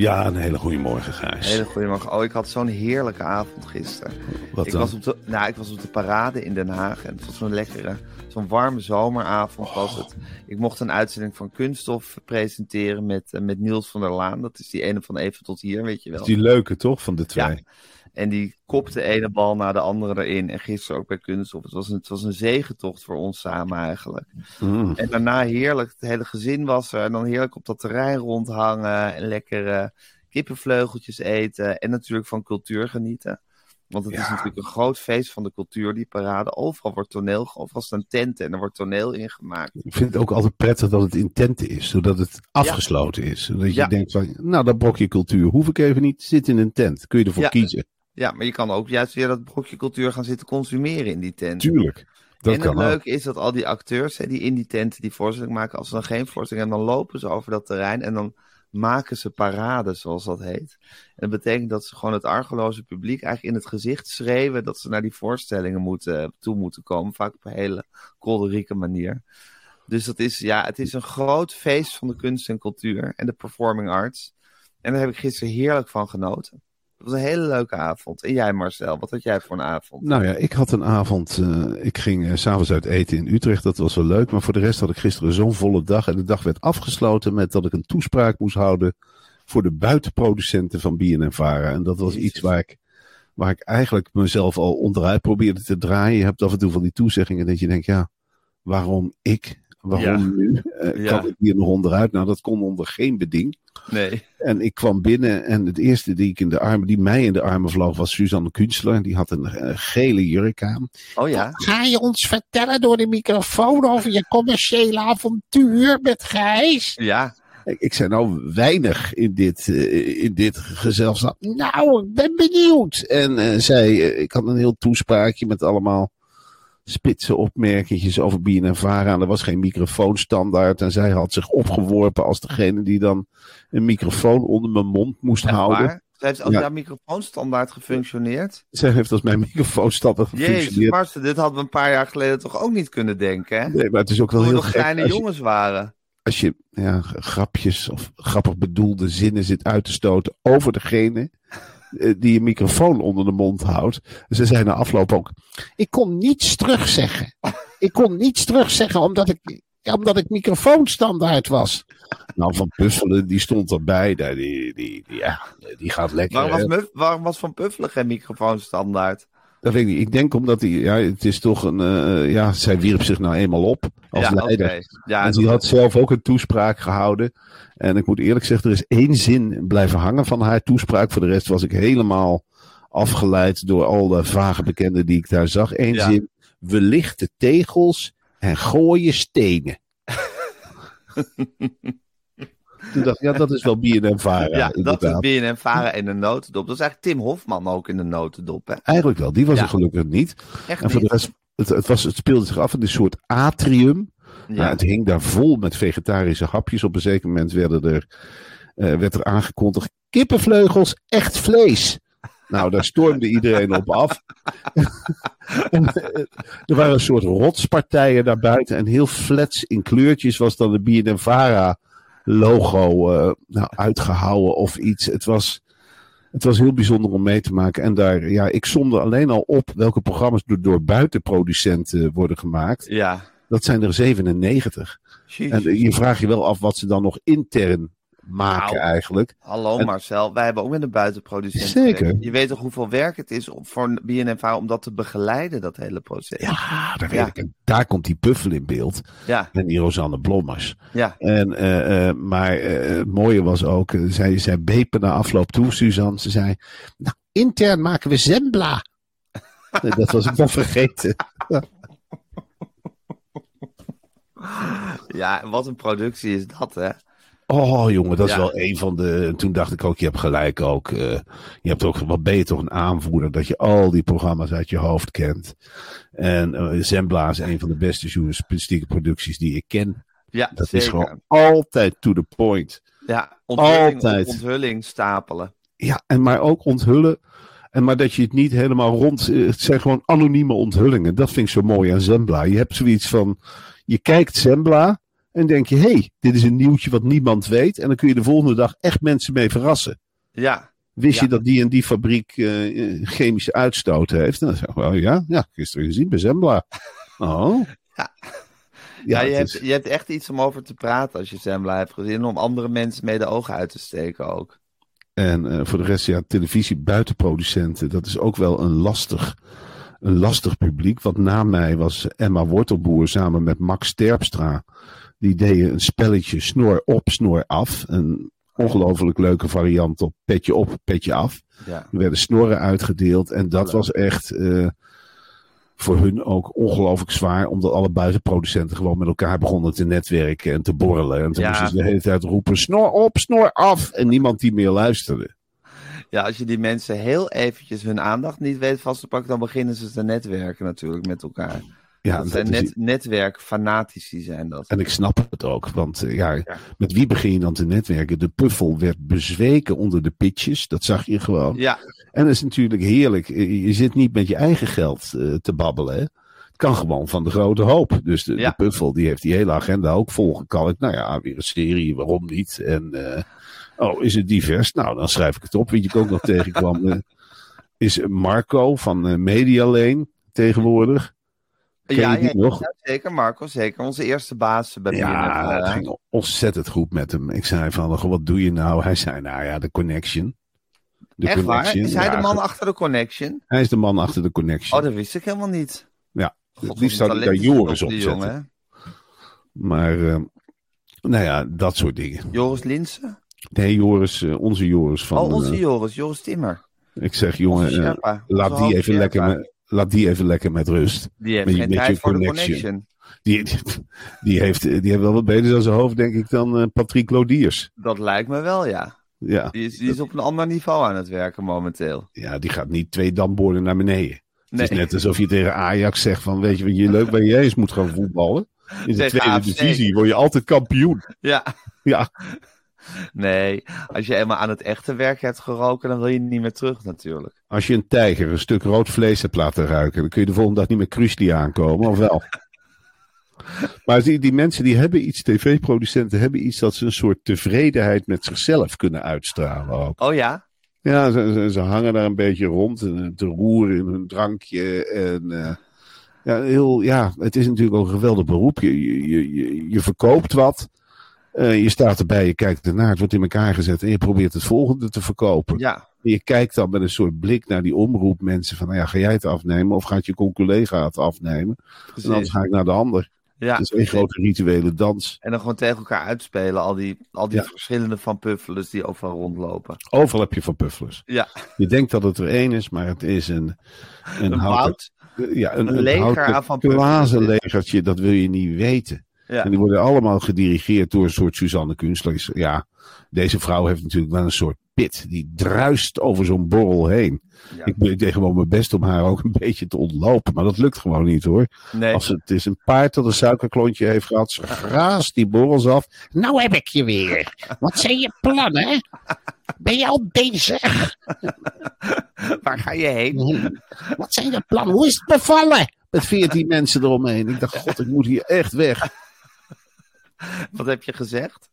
Ja, een hele goede morgen, Gijs. Hele goedemorgen. Oh, ik had zo'n heerlijke avond gisteren. Wat ik dan? was, op de, nou, ik was op de parade in Den Haag en het was zo'n lekkere, zo'n warme zomeravond was het. Ik mocht een uitzending van Kunststof presenteren met, eh, met Niels van der Laan. Dat is die ene van Even tot hier, weet je wel. Die leuke toch, van de twee? Ja. En die kopte de ene bal na de andere erin. En gisteren ook bij Kunststof. Het was een, het was een zegentocht voor ons samen eigenlijk. Mm. En daarna heerlijk, het hele gezin was er. En dan heerlijk op dat terrein rondhangen. En lekker eh, kippenvleugeltjes eten. En natuurlijk van cultuur genieten. Want het is natuurlijk een groot feest van de cultuur, die parade. Overal wordt toneel, overal staan tenten en er wordt toneel ingemaakt. Ik vind het ook altijd prettig dat het in tenten is, zodat het afgesloten is. Zodat je Ja. denkt van, nou dat brokje cultuur hoef ik even niet, zit in een tent. Kun je ervoor kiezen. Ja, maar je kan ook juist weer dat brokje cultuur gaan zitten consumeren in die tent. Tuurlijk, dat en het ook. leuke is dat al die acteurs hè, die in die tenten die voorstelling maken, als ze dan geen voorstelling hebben, dan lopen ze over dat terrein en dan maken ze parade, zoals dat heet. En dat betekent dat ze gewoon het argeloze publiek eigenlijk in het gezicht schreeuwen dat ze naar die voorstellingen moeten, toe moeten komen. Vaak op een hele kolderieke manier. Dus dat is, ja, het is een groot feest van de kunst en cultuur en de performing arts. En daar heb ik gisteren heerlijk van genoten. Het was een hele leuke avond. En jij Marcel, wat had jij voor een avond? Nou ja, ik had een avond, eh, ik ging eh, s s'avonds uit eten in Utrecht, dat was wel leuk. Maar voor de rest had ik gisteren zo'n volle dag. En de dag werd afgesloten met dat ik een toespraak moest houden voor de buitenproducenten van BNNVARA. En dat was Jezus. iets waar ik, waar ik eigenlijk mezelf al onderuit probeerde te draaien. Je hebt af en toe van die toezeggingen dat je denkt, ja, waarom ik? Waarom Ja. nu? Ja. Kan ik hier nog onderuit? Nou, dat kon onder geen beding. Nee. En ik kwam binnen en het eerste die, ik in de armen, die mij in de armen vloog was Suzanne Kunstler. Die had een eh, gele jurk aan. Oh ja? Ga je ons vertellen door de microfoon over je commerciële avontuur met Gijs? Ja. Ik, ik zei nou weinig in dit, eh, in dit gezelschap. Nou, ik ben benieuwd. En zij, ik had een heel toespraakje met allemaal spitse opmerkingen over BNNVARA. En er was geen microfoonstandaard. En zij had zich opgeworpen als degene die dan een microfoon onder mijn mond moest Echt houden. waar? Ze heeft als Ja. jouw microfoonstandaard gefunctioneerd. Zij heeft als mijn microfoonstandaard Jezus, gefunctioneerd. Marcel, dit hadden we een paar jaar geleden toch ook niet kunnen denken, hè? Nee, maar het is ook wel Toen we heel nog gek kleine als je, jongens waren. als je ja, grapjes of grappig bedoelde zinnen zit uit te stoten over degene die je microfoon onder de mond houdt. Ze zei na afloop ook, Ik kon niets terugzeggen. Ik kon niets terugzeggen omdat ik, omdat ik microfoonstandaard was. nou Van Puffelen die stond erbij, die, die, die, ja, die gaat lekker. Waarom was, waarom was Van Puffelen geen microfoonstandaard? Dat weet ik niet. Ik denk omdat hij, ja, het is toch een, eh, ja, zij wierp zich nou eenmaal op als ja, leider. Ja, en die had zelf ook een toespraak gehouden. En ik moet eerlijk zeggen, er is één zin blijven hangen van haar toespraak. Voor de rest was ik helemaal afgeleid door al de vage bekenden die ik daar zag. Eén Ja. zin. We lichten tegels en gooien stenen. Toen dacht ik, ja, dat is wel BNN-Vara. ja, dat is. BNN Varen in de notendop. Dat is eigenlijk Tim Hofman ook in de notendop, hè? Eigenlijk wel, die was Ja. er gelukkig niet. Echt En voor de rest, het, het, was, het speelde zich af in een soort atrium. Ja. Nou, het hing daar vol met vegetarische hapjes. Op een zeker moment werden er, eh, werd er aangekondigd: kippenvleugels, echt vlees. Nou, daar stormde iedereen op af. En, eh, er waren een soort rotspartijen daar buiten. En heel flats in kleurtjes was dan de BNNVARA logo eh, nou, uitgehouwen of iets. Het was, Het was heel bijzonder om mee te maken. En daar, ja, ik somde alleen al op welke programma's door, door buitenproducenten worden gemaakt. Ja. Dat zijn er 97. Jeez. En je vraagt je wel af wat ze dan nog intern maken Nou. eigenlijk. Hallo En- Marcel, wij hebben ook met een buitenproducent Zeker. Je weet toch hoeveel werk het is voor BNNVARA om dat te begeleiden, dat hele proces. Ja, daar weet Ja. ik. En daar komt die Puffel in beeld. Ja, En die Rosanne Blommers. ja. En, eh, eh, maar eh, het mooie was ook, zij, zij bepen na afloop toe, Suzanne. Ze zei, nou, intern maken we Zembla. Nee, dat was ik dan vergeten. Ja, wat een productie is dat, hè? Oh jongen, dat is Ja. wel een van de. Toen dacht ik ook, je hebt gelijk ook. eh, je hebt ook, wat ben je toch een aanvoerder dat je al die programma's uit je hoofd kent. En eh, Zembla is een van de beste journalistieke producties die ik ken. Ja, Dat zeker. is gewoon altijd to the point. Ja, onthulling, Altijd. onthulling stapelen. Ja, en maar ook onthullen. En maar dat je het niet helemaal rond. eh, Het zijn gewoon anonieme onthullingen. Dat vind ik zo mooi aan Zembla. Je hebt zoiets van. Je kijkt Zembla. En denk je, hé, hey, dit is een nieuwtje wat niemand weet. En dan kun je de volgende dag echt mensen mee verrassen. Ja, Wist Ja. je dat die en die fabriek eh, eh, chemische uitstoot heeft? En dan zeg ik, oh ja, ja, gisteren gezien bij Zembla. Oh. Ja. Ja, ja, je, het hebt, is- je hebt echt iets om over te praten als je Zembla hebt gezien. Om andere mensen mee de ogen uit te steken ook. En eh, voor de rest, ja, televisie buitenproducenten, dat is ook wel een lastig, een lastig publiek. Want na mij was Emma Wortelboer samen met Max Terpstra. Die deden een spelletje snor op, snor af. Een ongelooflijk leuke variant op petje op, petje af. Ja. Er werden snorren uitgedeeld. En dat Leuk. was echt eh, voor hun ook ongelooflijk zwaar. Omdat alle buitenproducenten gewoon met elkaar begonnen te netwerken en te borrelen. En toen Ja. moesten ze de hele tijd roepen: snor op, snor af. En niemand die meer luisterde. ja, als je die mensen heel eventjes hun aandacht niet weet vast te pakken, dan beginnen ze te netwerken natuurlijk met elkaar. Ja, dat dat zijn net, netwerkfanatici zijn dat. En ik snap het ook, want eh, ja, met wie begin je dan te netwerken? De puffel werd bezweken onder de pitches, dat zag je gewoon. Ja, En dat is natuurlijk heerlijk. Je je zit niet met je eigen geld eh, te babbelen. Hè? Het kan gewoon van de grote hoop. Dus de, Ja. de puffel die heeft die hele agenda ook volgekalkt. Nou ja, weer een serie, waarom niet? En eh, oh, is het divers? Nou, dan schrijf ik het op. Je, ik ook nog tegenkwam. eh, is Marco van eh Media Lane tegenwoordig. Ja, ja, nog? ja, zeker Marco, zeker. Onze eerste baas bij Ja, het ging ontzettend goed met hem. Ik zei van, "Goh, wat doe je nou? Hij zei, nou ja, de connection. De Echt waar? connection, Is hij ja, de man achter de connection? Hij is de man achter de connection. Oh, dat wist ik helemaal niet. ja, God, het liefst zou ik daar Joris op zetten. jongen? Maar, eh, nou ja, dat soort dingen. Joris Linsen? Nee, Joris, eh, onze Joris van... oh, onze eh, Joris, Joris Timmer. ik zeg, jongen, eh, laat, die even lekker laat die even lekker met rust. Die heeft met geen met tijd voor de connection. connection. Die, die, heeft, die heeft wel wat beter aan zijn hoofd, denk ik, dan eh, Patrick Lodiers. Dat lijkt me wel, ja. Ja, Die is, die is op een ander niveau aan het werken momenteel. ja, die gaat niet twee damborden naar beneden. Nee. Het is net alsof je tegen Ajax zegt van, weet je wat je leuk waar je eens moet gaan voetballen? In de Tegen tweede AFC. divisie word je altijd kampioen. Ja, Ja, nee. Als je eenmaal aan het echte werk hebt geroken, dan wil je niet meer terug natuurlijk. als je een tijger een stuk rood vlees hebt laten ruiken, dan kun je de volgende dag niet meer Krusli aankomen, of wel? Maar die, die mensen die hebben iets, tv-producenten hebben iets dat ze een soort tevredenheid met zichzelf kunnen uitstralen ook. Oh ja? Ja, ze, ze, ze hangen daar een beetje rond en, te roeren in hun drankje. En, eh, ja, heel, ja, het is natuurlijk ook een geweldig beroep. Je, je, je- je, je verkoopt wat. Eh, je staat erbij, je kijkt ernaar, het wordt in elkaar gezet en je probeert het volgende te verkopen. Ja. Je kijkt dan met een soort blik naar die omroepmensen van, nou ja, ga jij het afnemen of gaat je collega het afnemen? En anders Precies. ga ik naar de ander. Ja, het is één grote rituele dans. En dan gewoon tegen elkaar uitspelen, al die, al die Ja. verschillende van Puffelers die overal rondlopen. Overal heb je van pufflers. Ja, Je denkt dat het er één is, maar het is een, een, een houten ja, een, Een een leger houten aan van glazenlegertje, dat wil je niet weten. Ja. En die worden allemaal gedirigeerd door een soort Suzanne Kunstler. Ja, deze vrouw heeft natuurlijk wel een soort pit. Die druist over zo'n borrel heen. Ja. Ik deed gewoon mijn best om haar ook een beetje te ontlopen. Maar dat lukt gewoon niet hoor. Nee, Als het is een paard dat een suikerklontje heeft gehad. Ze graast die borrels af. Nou heb ik je weer. Wat zijn je plannen? Ben je al bezig? waar ga je heen? Wat zijn je plannen? Hoe is het bevallen? Met veertien mensen eromheen. Ik dacht, god, ik moet hier echt weg. Wat heb je gezegd?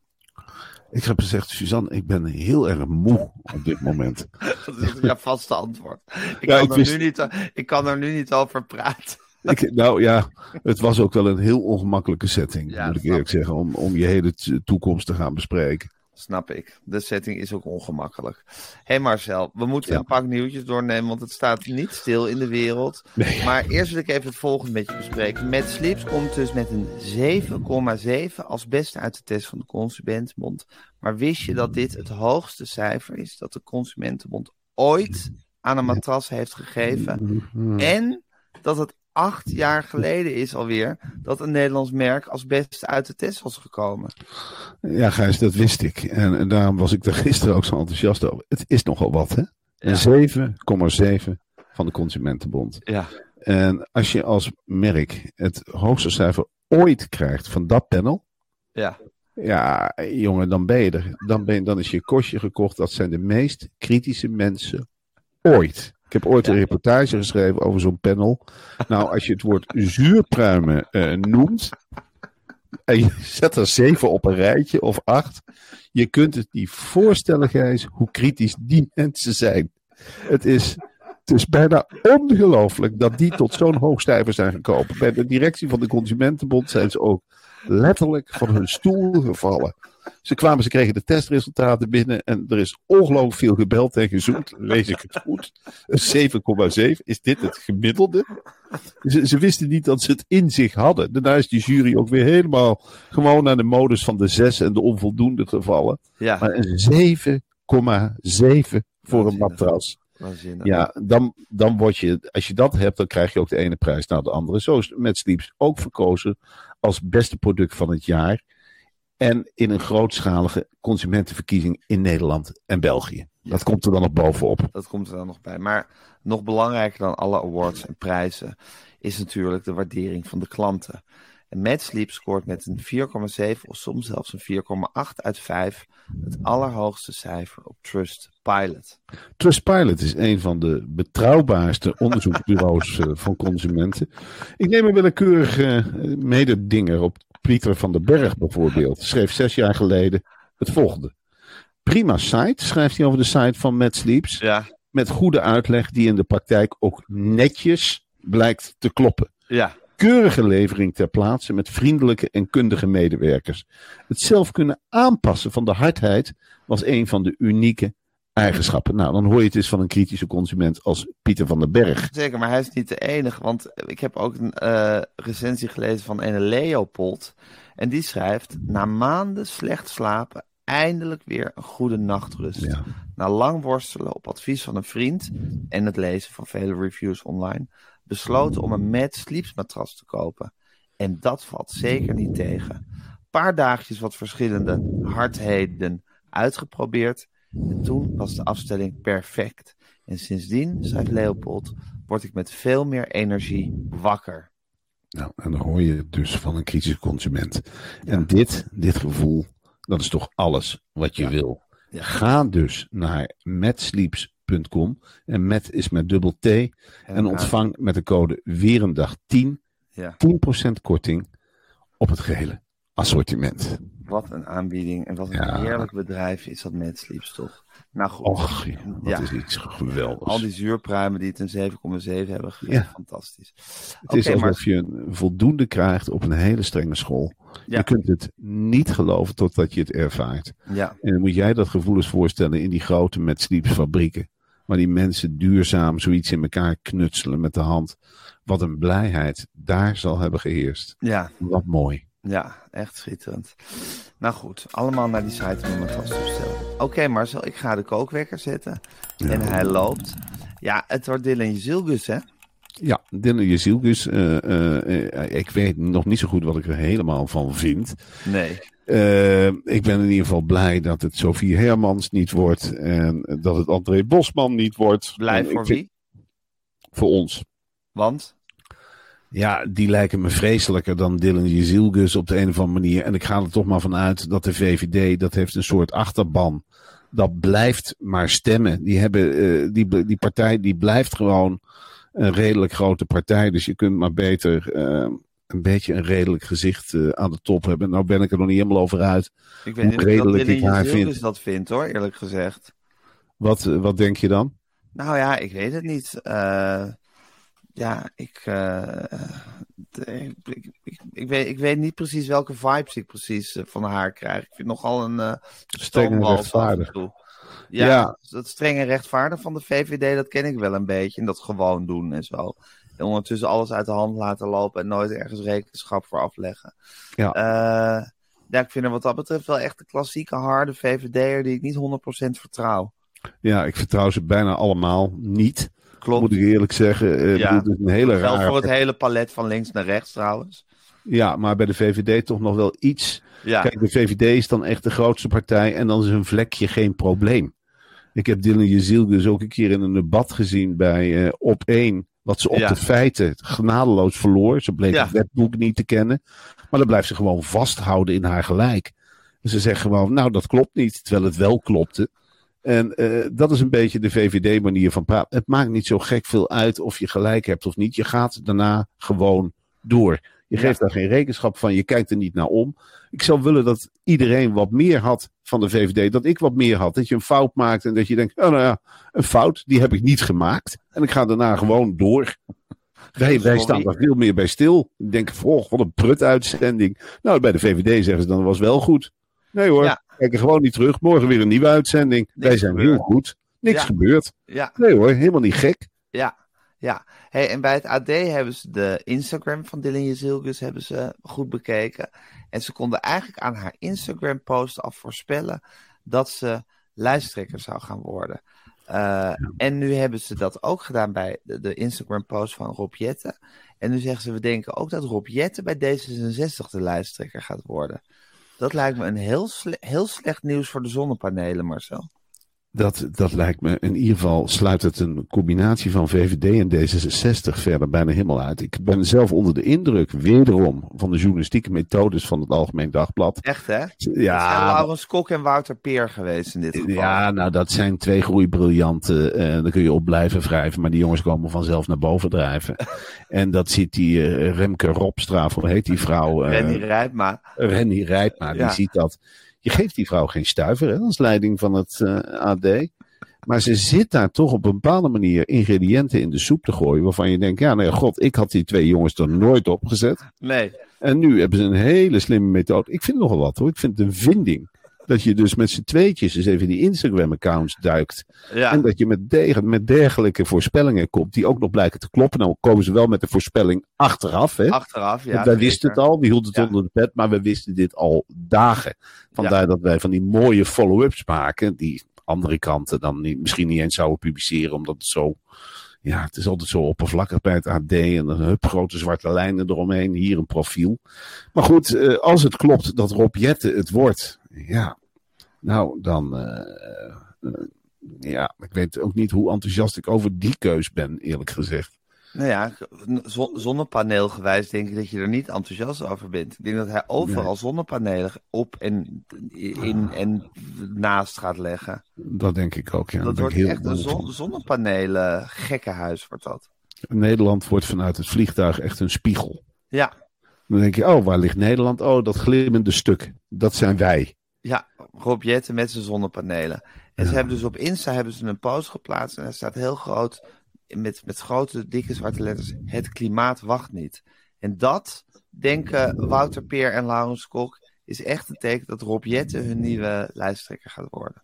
Ik heb gezegd, Suzanne, ik ben heel erg moe op dit moment. Dat is jouw vaste antwoord. Ik, Ja, kan ik er wist- nu niet, ik kan er nu niet over praten. Ik, nou ja, het was ook wel een heel ongemakkelijke setting, Ja, moet ik eerlijk zeggen, om, om je hele toekomst te gaan bespreken. Snap ik. De setting is ook ongemakkelijk. Hé hey Marcel, we moeten Ja. een pak nieuwtjes doornemen, want het staat niet stil in de wereld. Nee. Maar eerst wil ik even het volgende met je bespreken. Met Slips komt dus met een 7,7 als beste uit de test van de Consumentenbond. Maar wist je dat dit het hoogste cijfer is dat de Consumentenbond ooit aan een matras heeft gegeven? En dat het acht jaar geleden is alweer dat een Nederlands merk als beste uit de test was gekomen. Ja, Gijs, dat wist ik. En, en daarom was ik er gisteren ook zo enthousiast over. Het is nogal wat, hè? Een 7,7 van de Consumentenbond. Ja. En als je als merk het hoogste cijfer ooit krijgt van dat panel. Ja. Ja, jongen, dan ben je er. Dan, ben je, dan is je kostje gekocht. Dat zijn de meest kritische mensen ooit. Ik heb ooit een reportage geschreven over zo'n panel. Nou, als je het woord zuurpruimen eh, noemt. En je zet er zeven op een rijtje of acht. Je kunt het niet voorstellen, Gijs, hoe kritisch die mensen zijn. Het is, het is bijna ongelooflijk dat die tot zo'n hoog cijfer zijn gekomen. Bij de directie van de Consumentenbond zijn ze ook letterlijk van hun stoel gevallen. Ze kwamen, ze kregen de testresultaten binnen en er is ongelooflijk veel gebeld en gezoend. Lees ik het goed? Een 7,7. Is dit het gemiddelde? Ze, ze wisten niet dat ze het in zich hadden. Daarna is die jury ook weer helemaal gewoon naar de modus van de 6 en de onvoldoende gevallen. Ja, Maar een 7,7 voor een matras. Waanzinnig. Ja, dan, dan word je, als je dat hebt, dan krijg je ook de ene prijs na de andere. Zo is met Sleeps ook verkozen als beste product van het jaar. En in een grootschalige consumentenverkiezing in Nederland en België. Dat komt er dan nog bovenop. Dat komt er dan nog bij. Maar nog belangrijker dan alle awards en prijzen is natuurlijk de waardering van de klanten. En Mad Sleep scoort met een 4,7 of soms zelfs een 4,8 uit 5 het allerhoogste cijfer op Trustpilot. Trustpilot is een van de betrouwbaarste onderzoeksbureaus eh, van consumenten. Ik neem een willekeurige uh, mededinger op. Pieter van den Berg bijvoorbeeld schreef zes jaar geleden het volgende. Prima site, schrijft hij over de site van Mad Sleeps. Ja, Met goede uitleg die in de praktijk ook netjes blijkt te kloppen. ja, Keurige levering ter plaatse met vriendelijke en kundige medewerkers. Het zelf kunnen aanpassen van de hardheid was een van de unieke eigenschappen. Nou, dan hoor je het eens van een kritische consument als Pieter van den Berg. zeker. Maar hij is niet de enige. Want ik heb ook een eh, recensie gelezen van een Leopold. En die schrijft, na maanden slecht slapen, eindelijk weer een goede nachtrust. Ja. Na lang worstelen op advies van een vriend en het lezen van vele reviews online, besloten om een Mad Sleeps matras te kopen. En dat valt zeker niet tegen. Paar dagjes wat verschillende hardheden uitgeprobeerd. En toen was de afstelling perfect. En sindsdien, schrijft Leopold, word ik met veel meer energie wakker. Nou, en dan hoor je het dus van een kritische consument. En dit, dit gevoel, dat is toch alles wat je wil. Ja. Ga dus naar matsleeps.com en met is met dubbel T en ontvang met de code Weerendag10 Ja, 10% korting op het gehele assortiment. wat een aanbieding en wat een Ja. heerlijk bedrijf is dat Mad Sleeps toch. Nou goed, Och, ja, dat Ja. is iets geweldigs. al die zuurpruimen die het een 7,7 hebben gegeven, fantastisch. Het is alsof maar- je een voldoende krijgt op een hele strenge school. Je kunt het niet geloven totdat je het ervaart. Ja, En dan moet jij dat gevoel eens voorstellen in die grote met Sleeps fabrieken. Waar die mensen duurzaam zoiets in elkaar knutselen met de hand. Wat een blijheid daar zal hebben geheerst. ja, Wat mooi. ja, echt schitterend. Nou goed, allemaal naar die site om een matras te bestellen. Oké Marcel, ik ga de kookwekker zetten. En hij loopt. Ja, het wordt Dylan Jezilgus, hè? Ja, Dylan Jezielgus. eh eh, eh, ik weet nog niet zo goed wat ik er helemaal van vind. Nee. Ik ben in ieder geval blij dat het Sofie Hermans niet wordt. En dat het André Bosman niet wordt. Blij En voor vind- wie? Voor ons. Want? Ja, die lijken me vreselijker dan Dylan Jezielgus op de een of andere manier. En ik ga er toch maar vanuit dat de VVD, dat heeft een soort achterban. Dat blijft maar stemmen. Die, hebben, die, die partij die blijft gewoon een redelijk grote partij. Dus je kunt maar beter eh, een beetje een redelijk gezicht eh, aan de top hebben. Nou ben ik er nog niet helemaal over uit. Ik Hoe weet niet redelijk dat ik haar vind. dat vindt hoor, eerlijk gezegd. Wat, eh, wat denk je dan? Nou ja, ik weet het niet. Eh, ja, ik, ik, ik, weet, ik weet niet precies welke vibes ik precies van haar krijg. Ik vind nogal een uh, Streng en rechtvaardig. Ja, Ja. dat streng en rechtvaardig van de VVD, dat ken ik wel een beetje. En dat gewoon doen en zo. En ondertussen alles uit de hand laten lopen en nooit ergens rekenschap voor afleggen. Ja. Eh, ja, ik vind er wat dat betreft wel echt de klassieke harde VVD'er die ik niet 100% vertrouw. Ja, ik vertrouw ze bijna allemaal niet. Klopt. Moet ik eerlijk zeggen. Eh, Ja. Is een hele rare. voor het hele palet van links naar rechts trouwens. Ja, maar bij de VVD toch nog wel iets. Ja, Kijk, de VVD is dan echt de grootste partij en dan is een vlekje geen probleem. Ik heb Dylan Jeziel dus ook een keer in een debat gezien bij eh, Op 1. Wat ze op Ja. de feiten genadeloos verloor. Ze bleek Ja. het wetboek niet te kennen. Maar dan blijft ze gewoon vasthouden in haar gelijk. En ze zegt gewoon, nou dat klopt niet. Terwijl het wel klopte. En eh, dat is een beetje de VVD-manier van praten. Het maakt niet zo gek veel uit of je gelijk hebt of niet. Je gaat daarna gewoon door. Je Ja. geeft daar geen rekenschap van. Je kijkt er niet naar om. Ik zou willen dat iedereen wat meer had van de VVD. Dat ik wat meer had. Dat je een fout maakt en dat je denkt, oh nou ja, een fout, die heb ik niet gemaakt. En ik ga daarna gewoon door. Wij, wij staan daar veel meer bij stil. Ik denk, oh, wat een prut uitzending. Nou, bij de VVD zeggen ze dan, was wel goed. Nee hoor, Ja. kijk er gewoon niet terug. Morgen weer een nieuwe uitzending. wij zijn heel goed. Niks Ja. gebeurd. Nee hoor, helemaal niet gek. ja. ja. Hey, en bij het AD hebben ze de Instagram van Dylan Jezilgus hebben ze goed bekeken. En ze konden eigenlijk aan haar Instagram-post al voorspellen dat ze lijsttrekker zou gaan worden. Eh, En nu hebben ze dat ook gedaan bij de, de Instagram-post van Rob Jetten. En nu zeggen ze, we denken ook dat Rob Jetten bij D66 de lijsttrekker gaat worden. Dat lijkt me een heel, sle- heel slecht nieuws voor de zonnepanelen, Marcel. Dat, dat lijkt me, in ieder geval sluit het een combinatie van VVD en D66 verder bijna helemaal uit. Ik ben zelf onder de indruk, wederom, van de journalistieke methodes van het Algemeen Dagblad. Echt, hè? Het zijn Ja, Laurens Kok en Wouter Peer geweest in dit geval. ja, nou dat zijn twee groeibriljanten. en daar kun je op blijven wrijven, maar die jongens komen vanzelf naar boven drijven. en dat ziet die eh, Remke Robstra, hoe heet die vrouw? eh, Renny Rijpma. Renny Rijpma, Ja. die ziet dat. Je geeft die vrouw geen stuiver hè, als leiding van het eh, AD. Maar ze zit daar toch op een bepaalde manier ingrediënten in de soep te gooien. Waarvan je denkt, ja, nou ja, god, ik had die twee jongens er nooit op gezet. Nee. En nu hebben ze een hele slimme methode. Ik vind nogal wat hoor. Ik vind het een vinding. Dat je dus met z'n tweetjes eens even in die Instagram-accounts duikt. Ja. En dat je met, de- met dergelijke voorspellingen komt. Die ook nog blijken te kloppen. Nou komen ze wel met de voorspelling achteraf. Hè? Achteraf, ja. Want wij wisten het al, we hielden het Ja. onder de pet, maar we wisten dit al dagen. Vandaar dat wij van die mooie follow-ups maken, die andere kanten dan niet, misschien niet eens zouden publiceren, omdat het zo, ja, het is altijd zo oppervlakkig bij het AD en dan hup, grote zwarte lijnen eromheen, hier een profiel. Maar goed, eh, als het klopt dat Rob Jetten het wordt, ja, nou dan, eh, eh, ja, ik weet ook niet hoe enthousiast ik over die keus ben, eerlijk gezegd. Nou ja, zon- zonnepaneelgewijs denk ik dat je er niet enthousiast over bent. Ik denk dat hij overal zonnepanelen op en in en naast gaat leggen. Dat denk ik ook, ja. Dat ik wordt heel echt een zon, zonnepanelen gekkenhuis wordt dat. Nederland wordt vanuit het vliegtuig echt een spiegel. Ja, Dan denk je, oh, waar ligt Nederland? Oh, dat glimmende stuk. Dat zijn wij. ja, Rob Jetten met zijn zonnepanelen. En ze hebben dus op Insta hebben ze een post geplaatst en daar staat heel groot met, met grote dikke zwarte letters: het klimaat wacht niet. En dat denken Wouter Peer en Laurens Kok is echt een teken dat Rob Jetten hun nieuwe lijsttrekker gaat worden.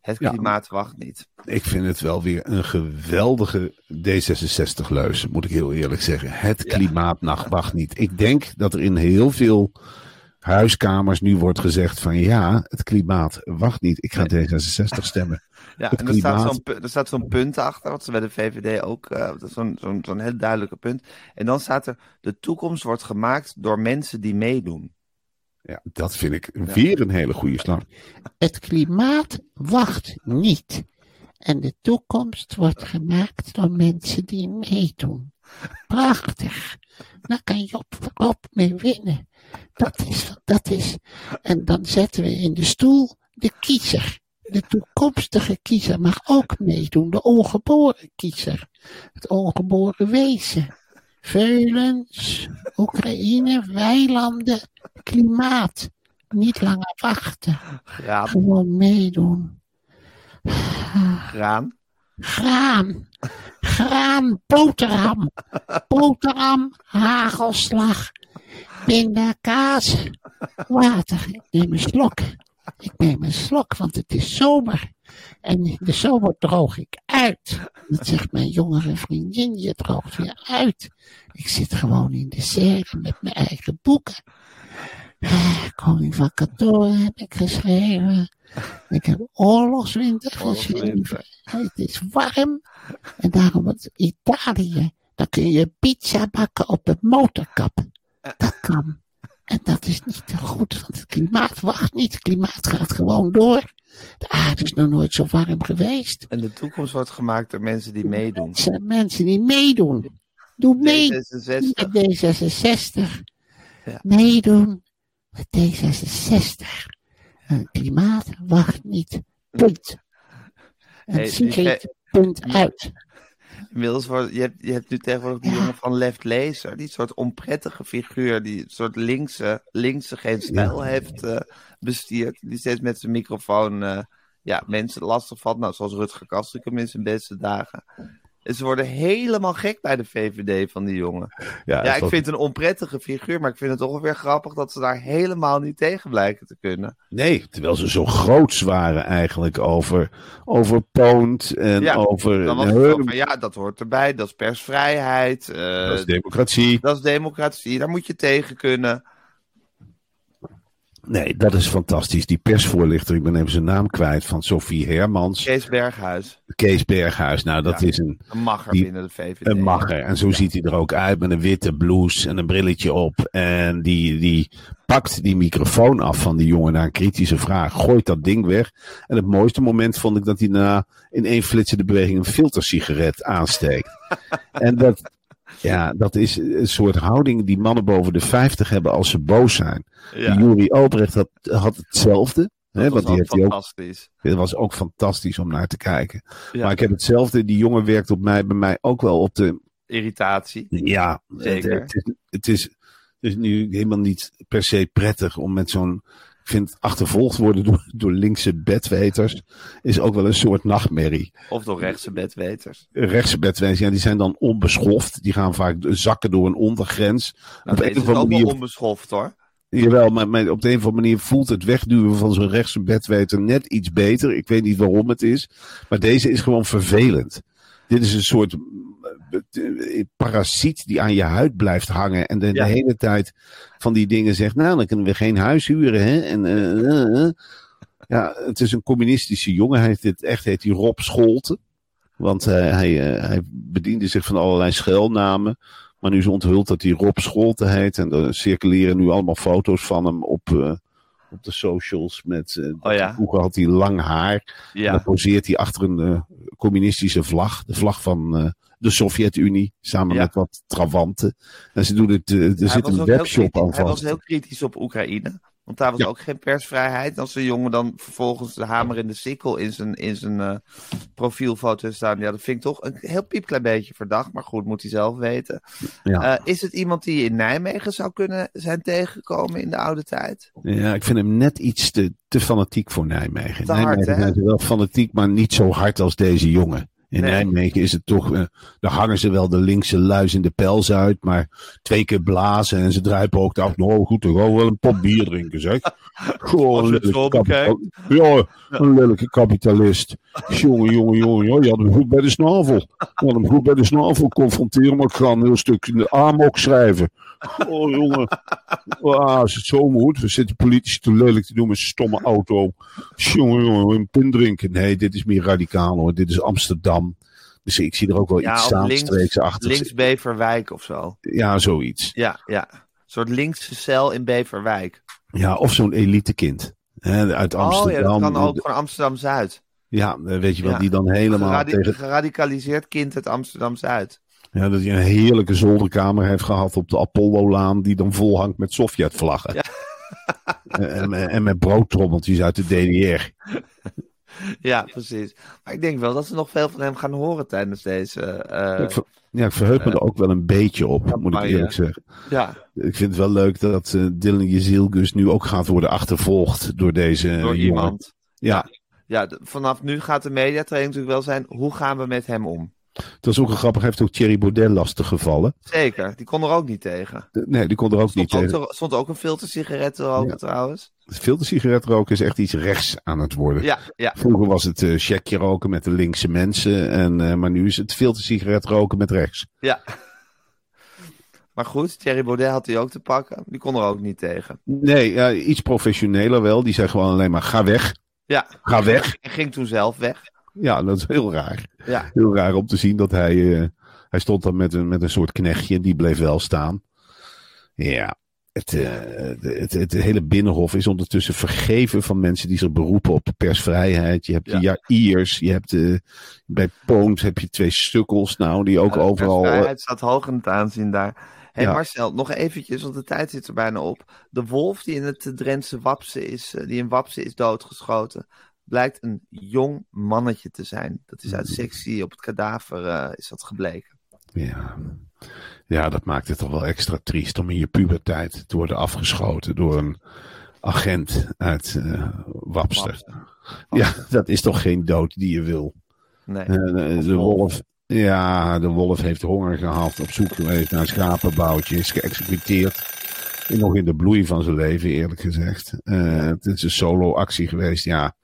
Het Ja. klimaat wacht niet. Ik vind het wel weer een geweldige D66-leus, moet ik heel eerlijk zeggen. Het klimaat nacht wacht niet. Ik denk dat er in heel veel huiskamers nu wordt gezegd van ja, het klimaat wacht niet. Ik ga D66 stemmen. Ja, Het en er staat, klimaat. zo'n, pu- er staat zo'n punt achter, wat ze bij de VVD ook, eh, dat is zo'n, zo'n, zo'n heel duidelijke punt. En dan staat er, de toekomst wordt gemaakt door mensen die meedoen. Ja, dat vind ik weer een hele goede slag. Het klimaat wacht niet. En de toekomst wordt gemaakt door mensen die meedoen. Prachtig. Daar kan Job Rob mee winnen. Dat is, dat is. En dan zetten we in de stoel de kiezer. De toekomstige kiezer mag ook meedoen. De ongeboren kiezer. Het ongeboren wezen. Veulens, Oekraïne, weilanden, klimaat. Niet langer wachten, Graan. gewoon meedoen. Graan. Graan, graan, boterham, boterham, hagelslag, pindakaas, water. Ik neem een slok. Ik neem een slok, want het is zomer. En in de zomer droog ik uit. Dat zegt mijn jongere vriendin, je droogt weer uit. Ik zit gewoon in de serre met mijn eigen boeken. Ah, Koning van Katoren heb ik geschreven. Ik heb Oorlogswinter. Oorlogswinter. Het is warm. En daarom het Italië. Dan kun je pizza bakken op een motorkap. Dat kan. En dat is niet te goed, want het klimaat wacht niet. Het klimaat gaat gewoon door. De aarde is nog nooit zo warm geweest. En de toekomst wordt gemaakt door mensen die meedoen. Het zijn mensen die meedoen. Doe mee D66. met D66. Ja. Meedoen met D66. Het klimaat wacht niet. Punt. En Hey, punt uit. Inmiddels wordt, je, hebt, je hebt nu tegenwoordig die Ja. jongen van Left Laser, die soort onprettige figuur, die een soort linkse, linkse geen stijl heeft eh, bestierd. Die steeds met zijn microfoon eh, ja, mensen lastig valt. Nou, zoals Rutger Kastrikum in zijn beste dagen. Ze worden helemaal gek bij de VVD van die jongen. Ja, ik vind het een onprettige figuur, maar ik vind het toch weer grappig dat ze daar helemaal niet tegen blijken te kunnen. Nee, terwijl ze zo groots waren eigenlijk over, over Poont en Ja, over Dan was het van, ja, dat hoort erbij, dat is persvrijheid, eh, dat is democratie. dat is democratie, daar moet je tegen kunnen. Nee, dat is fantastisch. Die persvoorlichter, ik ben even zijn naam kwijt, van Sophie Hermans. Kees Berghuis, Kees Berghuis, nou dat Ja. is een, een Die- binnen de VVD. een magger. En zo ziet hij er ook uit met een witte blouse en een brilletje op. En die, die pakt die microfoon af van die jongen naar een kritische vraag. Gooit dat ding weg. En het mooiste moment vond ik dat hij daarna in één flitsende beweging een filtersigaret aansteekt. en dat, ja, dat is een soort houding die mannen boven de 50 hebben als ze boos zijn. Ja, Juri Albrecht had, had hetzelfde. Hè, dat want was die ook heeft hij ook fantastisch. Het was ook fantastisch om naar te kijken. Ja. Maar ik heb hetzelfde. Die jongen werkt op mij, bij mij ook wel op de. Irritatie. Ja, Zeker. Het, het, is, het, is, het is nu helemaal niet per se prettig om met zo'n. Ik vind achtervolgd worden door, door linkse bedweters. Is ook wel een soort nachtmerrie. Of door rechtse bedweters. Rechtse bedweters, ja, die zijn dan onbeschoft. Die gaan vaak zakken door een ondergrens. Nou, op een of is andere manier onbeschoft hoor. Jawel, maar, maar op de een of andere manier voelt het wegduwen van zo'n rechtse bedweter net iets beter. Ik weet niet waarom het is. Maar deze is gewoon vervelend. Dit is een soort eh, parasiet die aan je huid blijft hangen. En de, Ja. de hele tijd van die dingen zegt, nou dan kunnen we geen huis huren. Hè? En, eh, eh. Ja, het is een communistische jongen. Hij heet dit, echt heet hij Rob Scholten. Want hij, hij bediende zich van allerlei schuilnamen. Maar nu is onthuld dat hij Rob Scholten heet. En er circuleren nu allemaal foto's van hem op, op de socials. Met, Oh ja. Vroeger had hij lang haar. En dan Ja, poseert hij achter een eh, communistische vlag. De vlag van eh, de Sovjet-Unie. Samen Ja. met wat trawanten. En ze doen het, er hij zit een webshop aan Hij was heel kritisch op Oekraïne. Want daar was Ja. ook geen persvrijheid. Als een jongen dan vervolgens de hamer in de sikkel in zijn, in zijn eh, profielfoto heeft staan. Ja, dat vind ik toch een heel piepklein beetje verdacht. Maar goed, moet hij zelf weten. Ja. Eh, is het iemand die je in Nijmegen zou kunnen zijn tegengekomen in de oude tijd? Ja, ik vind hem net iets te, te fanatiek voor Nijmegen. Te hard, Nijmegen hè? ze wel fanatiek, maar niet zo hard als deze jongen. In Nee. Nijmegen is het toch, eh, daar hangen ze wel de linkse luis in de pels uit, maar twee keer blazen en ze druipen ook af. Nou goed, dan gaan we wel een pot bier drinken, zeg. Gewoon een Ja, een lelijke kapitalist. Jongen, jongen, jongen, je had hem goed bij de snavel. Je had hem goed bij de snavel confronteren, maar ik ga een heel stuk in de amok schrijven. Oh, jongen. Ah, als het zo moet. We zitten politici te lelijk te doen met stomme auto. Jongen, jongen, een pin drinken. Nee, dit is meer radicaal hoor. Dit is Amsterdam. Dus ik zie er ook wel Ja, iets Zaanstreeks achter. links Beverwijk of zo. Ja, zoiets. Ja, ja. Een soort linkse cel in Beverwijk. Ja, of zo'n elitekind. Hè, uit Amsterdam. Oh ja, dat kan ook van Amsterdam-Zuid. Ja, weet je wel, Ja. die dan helemaal Geradi- tegen... Geradicaliseerd kind uit Amsterdam-Zuid. Ja, dat hij een heerlijke zolderkamer heeft gehad op de Apollo-laan, die dan vol hangt met Sovjet-vlaggen. Ja. en, en, met broodtrommeltjes uit de DDR. Ja, precies. Maar ik denk wel dat ze nog veel van hem gaan horen tijdens deze. eh, ik, ver- ja, ik verheug me er ook wel een beetje op, moet ik campagne. eerlijk zeggen. ja, Ik vind het wel leuk dat eh, Dylan Jezielgus nu ook gaat worden achtervolgd door deze door jongen. iemand. Ja, Ja, vanaf nu gaat de mediatraining natuurlijk wel zijn. Hoe gaan we met hem om? Dat is ook een grappig. Heeft ook Thierry Baudet lastig gevallen. Zeker, die kon er ook niet tegen. De- Nee, die kon er ook niet Stond ook, tegen. te- stond ook een filtersigaret te roken Ja. trouwens. Veel te sigaret roken is echt iets rechts aan het worden. Ja, ja. Vroeger was het eh checkje roken met de linkse mensen. En, eh, maar nu is het veel te sigaret roken met rechts. Ja. Maar goed, Thierry Baudet had hij ook te pakken. Die kon er ook niet tegen. Nee, ja, iets professioneler wel. Die zei gewoon alleen maar ga weg. Ja. Ga weg. En ging toen zelf weg. Ja, dat is heel raar. Ja. Heel raar om te zien dat hij... eh, hij stond dan met een, met een soort knechtje. Die bleef wel staan. Ja. Het, eh, de- het, het, hele binnenhof is ondertussen vergeven van mensen die zich beroepen op persvrijheid. Je hebt de Jairs, je hebt de, bij Poont heb je twee stukkels nou, die ook Ja, overal... eh, persvrijheid staat hoog in het aanzien daar. Hé Ja. Marcel, nog eventjes, want de tijd zit er bijna op. De wolf die in het Drentse Wapse is, eh, die in Wapse is doodgeschoten, blijkt een jong mannetje te zijn. Dat is uit Mm. sectie op het kadaver eh, is dat gebleken. Ja. ja, dat maakt het toch wel extra triest om in je puberteit te worden afgeschoten door een agent uit eh Wapster. Ja, dat is toch geen dood die je wil. Nee. Eh, de wolf. ja, de wolf heeft honger gehad, op zoek geweest naar schapenboutje, is geëxecuteerd. Nog in de bloei van zijn leven, eerlijk gezegd. Het is een solo-actie geweest, ja.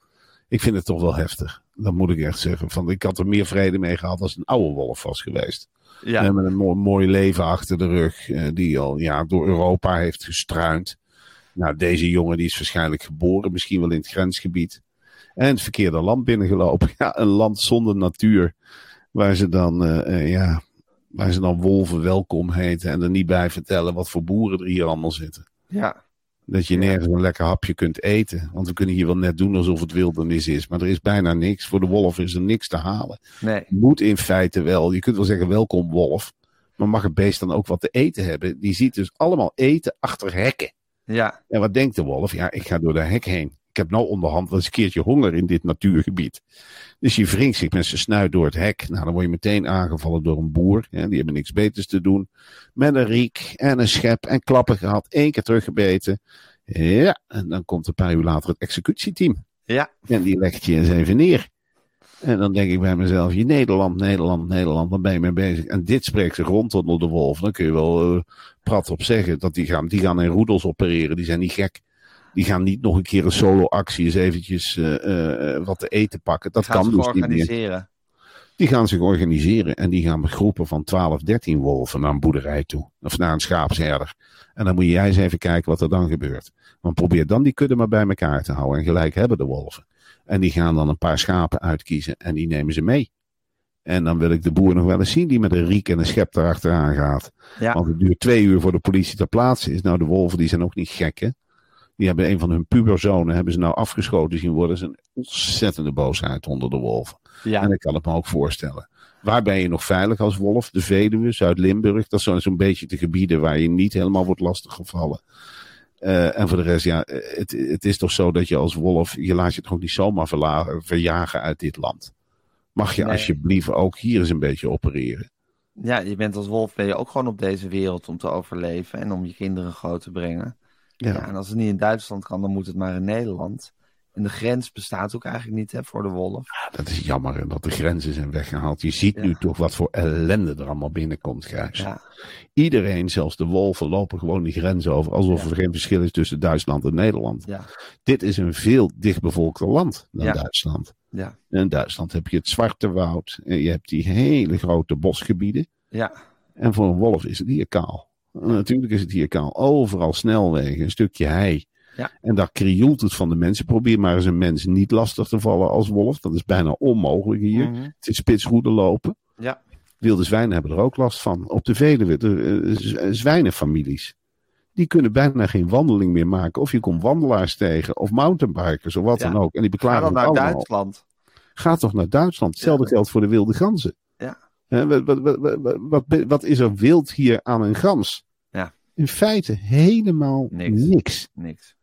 Ik vind het toch wel heftig. Dat moet ik echt zeggen. Van, ik had er meer vrede mee gehad als een oude wolf was geweest. Ja. Met een mooi, mooi leven achter de rug. eh, die al ja, door Europa heeft gestruind. Nou, deze jongen die is waarschijnlijk geboren. Misschien wel in het grensgebied. En het verkeerde land binnengelopen. Ja, een land zonder natuur. Waar ze dan, eh, eh, ja, waar ze dan wolven welkom heten. En er niet bij vertellen wat voor boeren er hier allemaal zitten. ja. Dat je nergens een lekker hapje kunt eten. Want we kunnen hier wel net doen alsof het wildernis is. Maar er is bijna niks. Voor de wolf is er niks te halen. Nee. Moet in feite wel. Je kunt wel zeggen welkom wolf. Maar mag het beest dan ook wat te eten hebben? Die ziet dus allemaal eten achter hekken. Ja. En wat denkt de wolf? Ja, ik ga door de hek heen. Ik heb nou onderhand wel eens een keertje honger in dit natuurgebied. Dus je wringt zich met zijn snuit door het hek. Nou, dan word je meteen aangevallen door een boer. Hè, die hebben niks beters te doen. Met een riek en een schep en klappen gehad. één keer teruggebeten. Ja, en dan komt een paar uur later het executieteam. Ja. En die legt je eens even neer. En dan denk ik bij mezelf, je Nederland, Nederland, Nederland, waar ben je mee bezig? En dit spreekt zich rond onder de wolf. Dan kun je wel eh, prat op zeggen dat die gaan, die gaan in roedels opereren. Die zijn niet gek. Die gaan niet nog een keer een solo-actie eens eventjes eh, eh, wat te eten pakken. Dat gaan kan ze dus niet meer. organiseren. Die gaan zich organiseren en die gaan met groepen van 12, 13 wolven naar een boerderij toe. Of naar een schaapsherder. En dan moet jij eens even kijken wat er dan gebeurt. Want probeer dan die kudde maar bij elkaar te houden. En gelijk hebben de wolven. En die gaan dan een paar schapen uitkiezen en die nemen ze mee. En dan wil ik de boer nog wel eens zien die met een riek en een schep erachteraan gaat. Ja. Want het duurt twee uur voor de politie ter plaatse is. Nou, de wolven die zijn ook niet gek hè. Die hebben een van hun puberzonen hebben ze nou afgeschoten zien worden. Dat is een ontzettende boosheid onder de wolven. Ja. En ik kan het me ook voorstellen. Waar ben je nog veilig als wolf? De Veluwe, Zuid-Limburg. Dat zijn zo'n beetje de gebieden waar je niet helemaal wordt lastiggevallen. Eh en voor de rest, ja, het, het is toch zo dat je als wolf, je laat je toch ook niet zomaar verjagen uit dit land. Mag je Nee. alsjeblieft ook hier eens een beetje opereren? ja, je bent als wolf ben je ook gewoon op deze wereld om te overleven en om je kinderen groot te brengen. Ja, Ja, en als het niet in Duitsland kan, dan moet het maar in Nederland. En de grens bestaat ook eigenlijk niet hè, voor de wolf. dat is jammer dat de grenzen zijn weggehaald. Je ziet Ja. nu toch wat voor ellende er allemaal binnenkomt, Gijs. Ja, Iedereen, zelfs de wolven, lopen gewoon die grens over. Alsof Ja. er geen verschil is tussen Duitsland en Nederland. ja, Dit is een veel dichtbevolkter land dan Ja. Duitsland. ja, in Duitsland heb je het Zwarte Woud. En je hebt die hele grote bosgebieden. ja. En voor een wolf is het hier kaal. Natuurlijk is het hier kaal. Overal snelwegen, een stukje hei. Ja. En daar krioelt het van de mensen. Probeer maar eens een mens niet lastig te vallen als wolf. Dat is bijna onmogelijk hier. Mhm. Het is spitsroede lopen. Ja. Wilde zwijnen hebben er ook last van. Op de Veluwe, de eh, z- zwijnenfamilies. Die kunnen bijna geen wandeling meer maken. Of je komt wandelaars tegen, of mountainbikers, of wat Ja. dan ook. En die Ga beklagen dan het naar allemaal. Duitsland. Ga toch naar Duitsland. Hetzelfde Ja. geldt voor de wilde ganzen. Ja. Wat, wat, wat, wat is er wild hier aan een gans? In feite helemaal Niks. niks. Niks.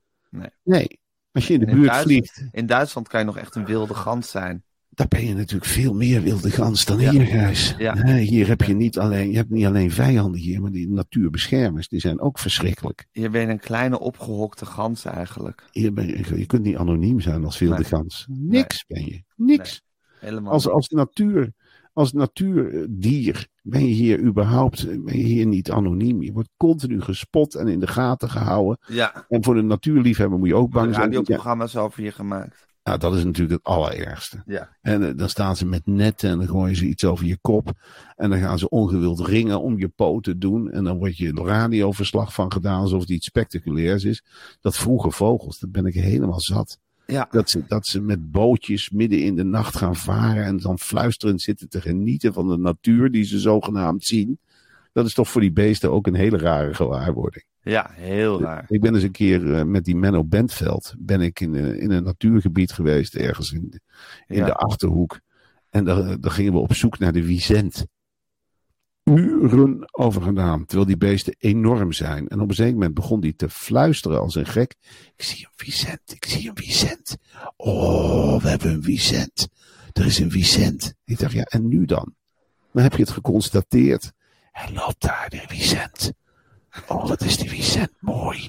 Nee. Als je in de In buurt Duitsland- vliegt, In Duitsland kan je nog echt een wilde gans zijn. daar ben je natuurlijk veel meer wilde gans dan Ja. hier, Gijs. Ja. Hè, Hier heb je niet alleen, je hebt niet alleen vijanden hier, maar die natuurbeschermers, die zijn ook verschrikkelijk. Hier ben je een kleine opgehokte gans eigenlijk. Hier ben je, je kunt niet anoniem zijn als wilde Nee. gans. Niks ben je. Niks. Helemaal Als, als natuur, als natuurdier ben je hier überhaupt ben je hier niet anoniem. Je wordt continu gespot en in de gaten gehouden. Ja, En voor de natuurliefhebber moet je ook bang zijn. Ja, radioprogramma's over je gemaakt. nou, dat is natuurlijk het allerergste. Ja. En eh, dan staan ze met netten en dan gooien ze iets over je kop. En dan gaan ze ongewild ringen om je poten doen. En dan wordt je een radioverslag van gedaan alsof het iets spectaculairs is. Dat vroege vogels, dat ben ik helemaal zat. Ja, Dat ze, dat ze met bootjes midden in de nacht gaan varen en dan fluisterend zitten te genieten van de natuur die ze zogenaamd zien. Dat is toch voor die beesten ook een hele rare gewaarwording. ja heel raar. Ik ben eens een keer eh, met die Menno Bentveld ben ik in, eh, in een natuurgebied geweest, ergens in, de- in Ja. de Achterhoek. En daar, daar gingen we op zoek naar de Vicent. Uren over terwijl die beesten enorm zijn. En op een zeker moment begon die te fluisteren als een gek. Ik zie een Vicent, ik zie een Vicent. Oh, we hebben een Vicent. Er is een Vicent. Ik dacht, ja, en nu dan? Dan heb je het geconstateerd. Hij loopt daar, de Vicent. Oh, dat is die Vicent mooi.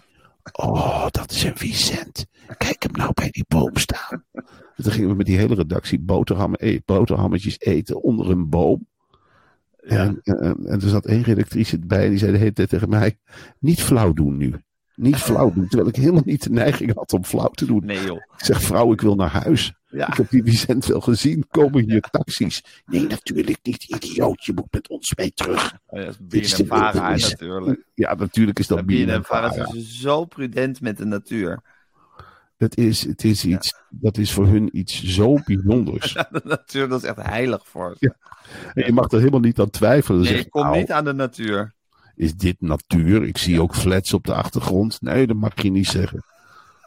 Oh, dat is een Vicent. Kijk hem nou bij die boom staan. En toen gingen we met die hele redactie boterhammen e- boterhammetjes eten onder een boom. En, en, en er zat één redactrice bij die zei de hele tijd tegen mij: Niet flauw doen nu. Niet flauw doen. Terwijl ik helemaal niet de neiging had om flauw te doen. Nee joh. Ik zeg: Vrouw, ik wil naar huis. Ja. Ik heb die Vicent wel gezien. Komen hier taxis? Nee, natuurlijk niet, idioot. Je moet met ons mee terug. Oh ja, natuurlijk. Ja, natuurlijk is dat BNNVARA BNNVARA. is zo prudent met de natuur. Het is, het is iets, dat is voor hun iets zo bijzonders. De natuur, dat is echt heilig voor ze. Je mag er helemaal niet aan twijfelen. Nee, ik kom nou, niet aan de natuur. Is dit natuur? Ik zie ook flats op de achtergrond. Nee, dat mag je niet zeggen.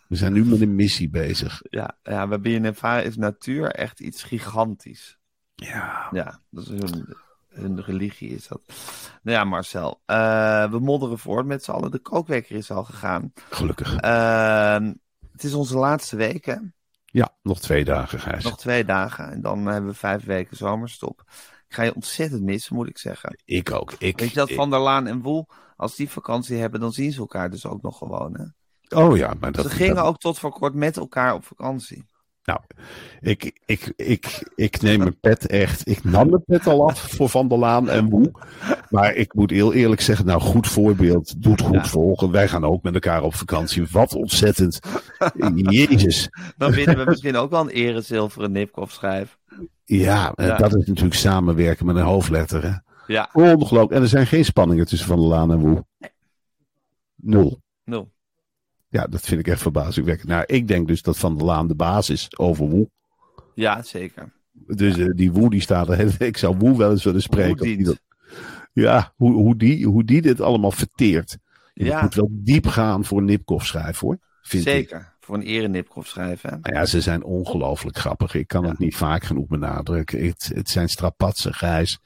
We zijn nu met een missie bezig. Ja, ja bij BNNVARA is natuur echt iets gigantisch. Ja. Ja, dat is hun, hun religie is dat. Nou ja, Marcel. eh, we modderen voort met z'n allen. De kookwekker is al gegaan. Gelukkig. Ehm, het is onze laatste week, hè? Ja, nog twee dagen, Gijs. Nog twee dagen. En dan hebben we vijf weken zomerstop. Ik ga je ontzettend missen, moet ik zeggen. Ik ook. Ik, Weet je dat ik- Van der Laan en Woel, als die vakantie hebben, dan zien ze elkaar dus ook nog gewoon, hè? Oh ja, maar dat... Ze gingen dat- ook tot voor kort met elkaar op vakantie. Nou, ik, ik, ik, ik neem mijn pet echt... Ik nam mijn pet al af voor Van der Laan en Woe. Maar ik moet heel eerlijk zeggen, nou, goed voorbeeld. Doet goed Ja. volgen. Wij gaan ook met elkaar op vakantie. Wat ontzettend. Jezus. Dan winnen we misschien ook wel een erezilveren Nipkoff schijf. Ja, eh, Ja. dat is natuurlijk samenwerken met een hoofdletter. Hè? Ja, Ongelooflijk. En er zijn geen spanningen tussen Van der Laan en Woe. Nul. nul. Ja, dat vind ik echt verbazingwekkend. Nou, ik denk dus dat Van der Laan de baas is over Woe. Ja, zeker. Dus eh, die Woe die staat er. Ik zou Woe wel eens willen spreken. Hoe die dat- ja, hoe, hoe, die, hoe die dit allemaal verteert. Je Ja. moet wel diep gaan voor een Nipkoff schrijf hoor. Vind Ik. Zeker. Voor een erenipkoff schrijven. hè? Nou ja, ze zijn ongelooflijk grappig. Ik kan het niet vaak genoeg benadrukken. Het, het zijn strapatsen, grijs.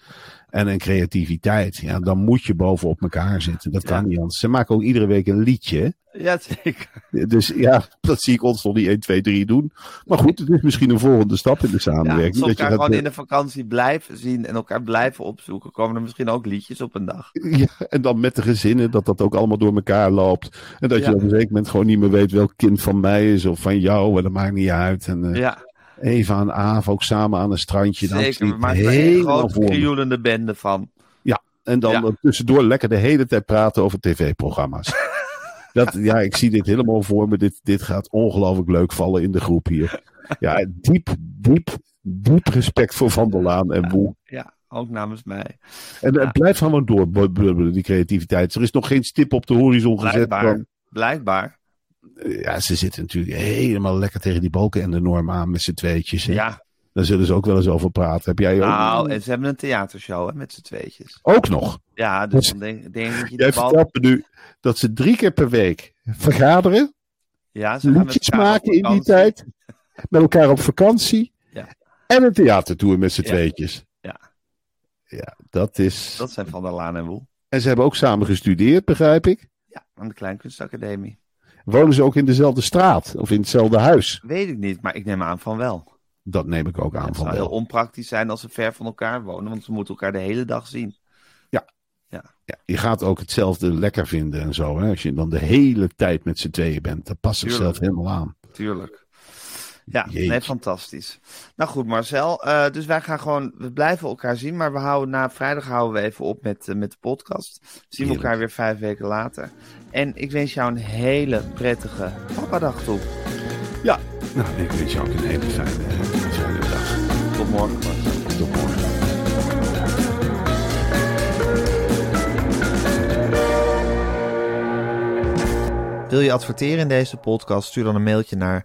En een creativiteit. Ja, dan moet je bovenop elkaar zitten. Dat kan Ja. niet anders. Ze maken ook iedere week een liedje. Ja, zeker. Dus ja, dat zie ik ons nog niet 1, 2, 3 doen. Maar goed, het is misschien een volgende stap in de Ja, samenwerking. als we dat je elkaar gaat, gewoon in de vakantie blijven zien en elkaar blijven opzoeken, komen er misschien ook liedjes op een dag. ja, en dan met de gezinnen, dat dat ook allemaal door elkaar loopt. En dat Ja. je op een zeker moment gewoon niet meer weet welk kind van mij is of van jou. En dat maakt niet uit. En eh, Ja, Eva en Aaf ook samen aan een strandje. Zeker. We maken er een grote krioelende bende van. En dan Ja. eh, tussendoor lekker de hele tijd praten over tv-programma's. Dat, ja, ik zie dit helemaal voor me. Dit, dit gaat ongelooflijk leuk vallen in de groep hier. Ja, diep, diep, diep respect voor Van der Laan en Woe. Ja, ook namens mij. En het blijft gewoon doorbubbelen, die creativiteit. Er is nog geen stip op de horizon gezet. Blijkbaar. Ja, ze zitten natuurlijk helemaal lekker tegen die balken en de norm aan met z'n tweetjes. hè. Ja, Daar zullen ze ook wel eens over praten. Heb jij ook, nou, en ze hebben een theatershow hè, met z'n tweetjes. ook nog? Ja, dus Dus- dan denk, denk ik dat je Jij bal... vertelt me nu dat ze drie keer per week vergaderen. Ja, ze gaan met liedjes maken in die tijd. Met elkaar op vakantie. Ja. En een theatertour met z'n Ja. tweetjes. Ja. Ja, dat is... Dat zijn Van der Laan en Woel. En ze hebben ook samen gestudeerd, begrijp ik. Ja, aan de Kleinkunstacademie. Wonen ze ook in dezelfde straat of in hetzelfde huis? Weet ik niet, maar ik neem aan van wel. Dat neem ik ook aan Het van zou heel wel. onpraktisch zijn als ze ver van elkaar wonen, want ze moeten elkaar de hele dag zien. Ja, je gaat ook hetzelfde lekker vinden en zo. Hè? Als je dan de hele tijd met z'n tweeën bent, dat past zichzelf Tuurlijk. helemaal aan. Tuurlijk. Ja, Jeetje. nee, fantastisch. Nou goed, Marcel. eh, dus wij gaan gewoon, we blijven elkaar zien, maar we houden na vrijdag houden we even op met, eh, met de podcast. Zien we elkaar weer vijf weken later. En ik wens jou een hele prettige papadag toe. Ja, nou, ik wens je ook een hele fijne, fijne dag. Tot morgen. Marcel. Tot morgen. Wil je adverteren in deze podcast? Stuur dan een mailtje naar